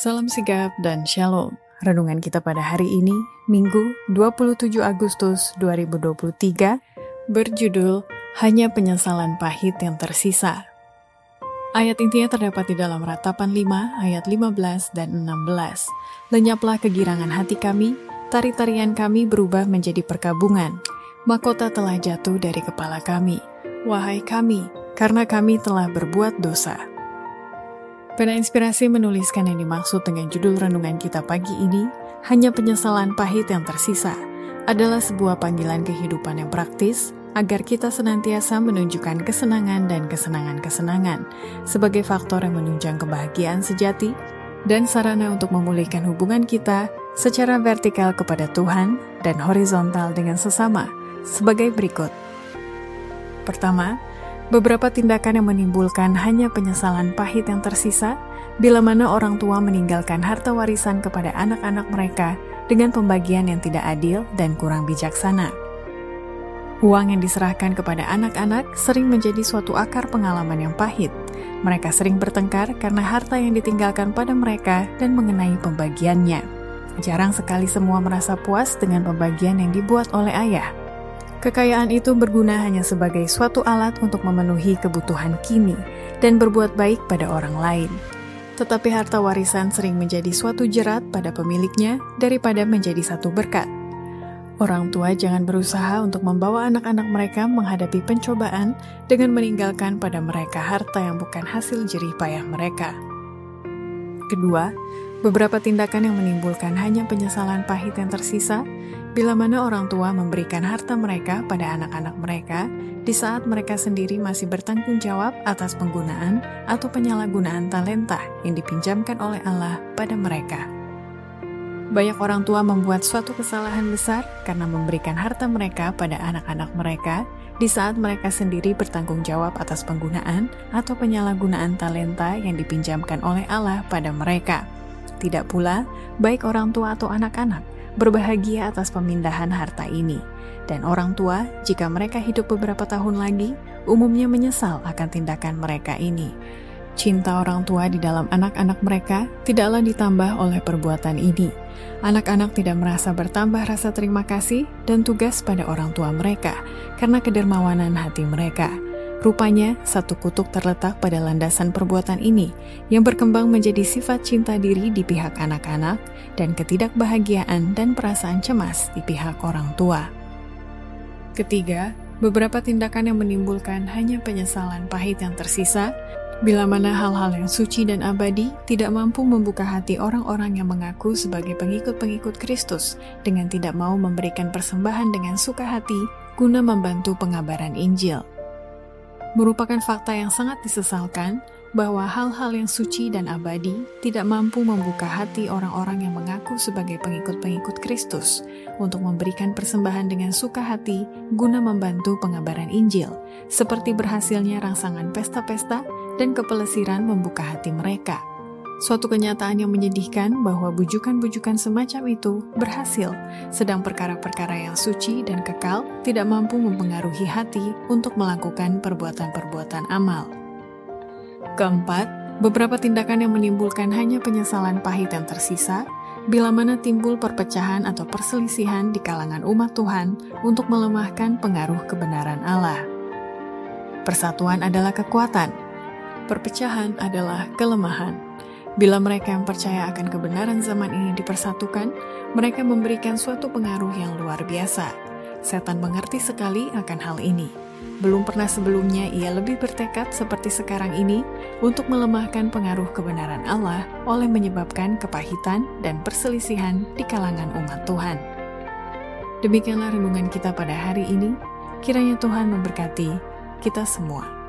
Salam sigap dan shalom. Renungan kita pada hari ini, Minggu 27 Agustus 2023, berjudul Hanya Penyesalan Pahit yang Tersisa. Ayat intinya terdapat di dalam ratapan 5 ayat 15 dan 16. Lenyaplah kegirangan hati kami, tari-tarian kami berubah menjadi perkabungan. Mahkota telah jatuh dari kepala kami. Wahai kami, karena kami telah berbuat dosa. Pena Inspirasi menuliskan yang dimaksud dengan judul renungan kita pagi ini, hanya penyesalan pahit yang tersisa, adalah sebuah panggilan kehidupan yang praktis agar kita senantiasa menunjukkan kesenangan dan kesenangan-kesenangan sebagai faktor yang menunjang kebahagiaan sejati dan sarana untuk memulihkan hubungan kita secara vertikal kepada Tuhan dan horizontal dengan sesama sebagai berikut. Pertama, Beberapa tindakan yang menimbulkan hanya penyesalan pahit yang tersisa bila mana orang tua meninggalkan harta warisan kepada anak-anak mereka dengan pembagian yang tidak adil dan kurang bijaksana. Uang yang diserahkan kepada anak-anak sering menjadi suatu akar pengalaman yang pahit. Mereka sering bertengkar karena harta yang ditinggalkan pada mereka dan mengenai pembagiannya. Jarang sekali semua merasa puas dengan pembagian yang dibuat oleh ayah. Kekayaan itu berguna hanya sebagai suatu alat untuk memenuhi kebutuhan kini dan berbuat baik pada orang lain. Tetapi harta warisan sering menjadi suatu jerat pada pemiliknya daripada menjadi satu berkat. Orang tua jangan berusaha untuk membawa anak-anak mereka menghadapi pencobaan dengan meninggalkan pada mereka harta yang bukan hasil jerih payah mereka. Kedua, beberapa tindakan yang menimbulkan hanya penyesalan pahit yang tersisa Bila mana orang tua memberikan harta mereka pada anak-anak mereka di saat mereka sendiri masih bertanggung jawab atas penggunaan atau penyalahgunaan talenta yang dipinjamkan oleh Allah pada mereka. Banyak orang tua membuat suatu kesalahan besar karena memberikan harta mereka pada anak-anak mereka di saat mereka sendiri bertanggung jawab atas penggunaan atau penyalahgunaan talenta yang dipinjamkan oleh Allah pada mereka. Tidak pula, baik orang tua atau anak-anak berbahagia atas pemindahan harta ini. Dan orang tua, jika mereka hidup beberapa tahun lagi, umumnya menyesal akan tindakan mereka ini. Cinta orang tua di dalam anak-anak mereka tidaklah ditambah oleh perbuatan ini. Anak-anak tidak merasa bertambah rasa terima kasih dan tugas pada orang tua mereka karena kedermawanan hati mereka. Rupanya, satu kutuk terletak pada landasan perbuatan ini yang berkembang menjadi sifat cinta diri di pihak anak-anak dan ketidakbahagiaan dan perasaan cemas di pihak orang tua. Ketiga, beberapa tindakan yang menimbulkan hanya penyesalan pahit yang tersisa bila mana hal-hal yang suci dan abadi tidak mampu membuka hati orang-orang yang mengaku sebagai pengikut-pengikut Kristus dengan tidak mau memberikan persembahan dengan suka hati guna membantu pengabaran Injil merupakan fakta yang sangat disesalkan bahwa hal-hal yang suci dan abadi tidak mampu membuka hati orang-orang yang mengaku sebagai pengikut-pengikut Kristus untuk memberikan persembahan dengan suka hati guna membantu pengabaran Injil, seperti berhasilnya rangsangan pesta-pesta dan kepelesiran membuka hati mereka. Suatu kenyataan yang menyedihkan bahwa bujukan-bujukan semacam itu berhasil, sedang perkara-perkara yang suci dan kekal tidak mampu mempengaruhi hati untuk melakukan perbuatan-perbuatan amal. Keempat, beberapa tindakan yang menimbulkan hanya penyesalan pahit yang tersisa bila mana timbul perpecahan atau perselisihan di kalangan umat Tuhan untuk melemahkan pengaruh kebenaran Allah. Persatuan adalah kekuatan, perpecahan adalah kelemahan. Bila mereka yang percaya akan kebenaran zaman ini dipersatukan, mereka memberikan suatu pengaruh yang luar biasa. Setan mengerti sekali akan hal ini. Belum pernah sebelumnya ia lebih bertekad seperti sekarang ini untuk melemahkan pengaruh kebenaran Allah oleh menyebabkan kepahitan dan perselisihan di kalangan umat Tuhan. Demikianlah renungan kita pada hari ini. Kiranya Tuhan memberkati kita semua.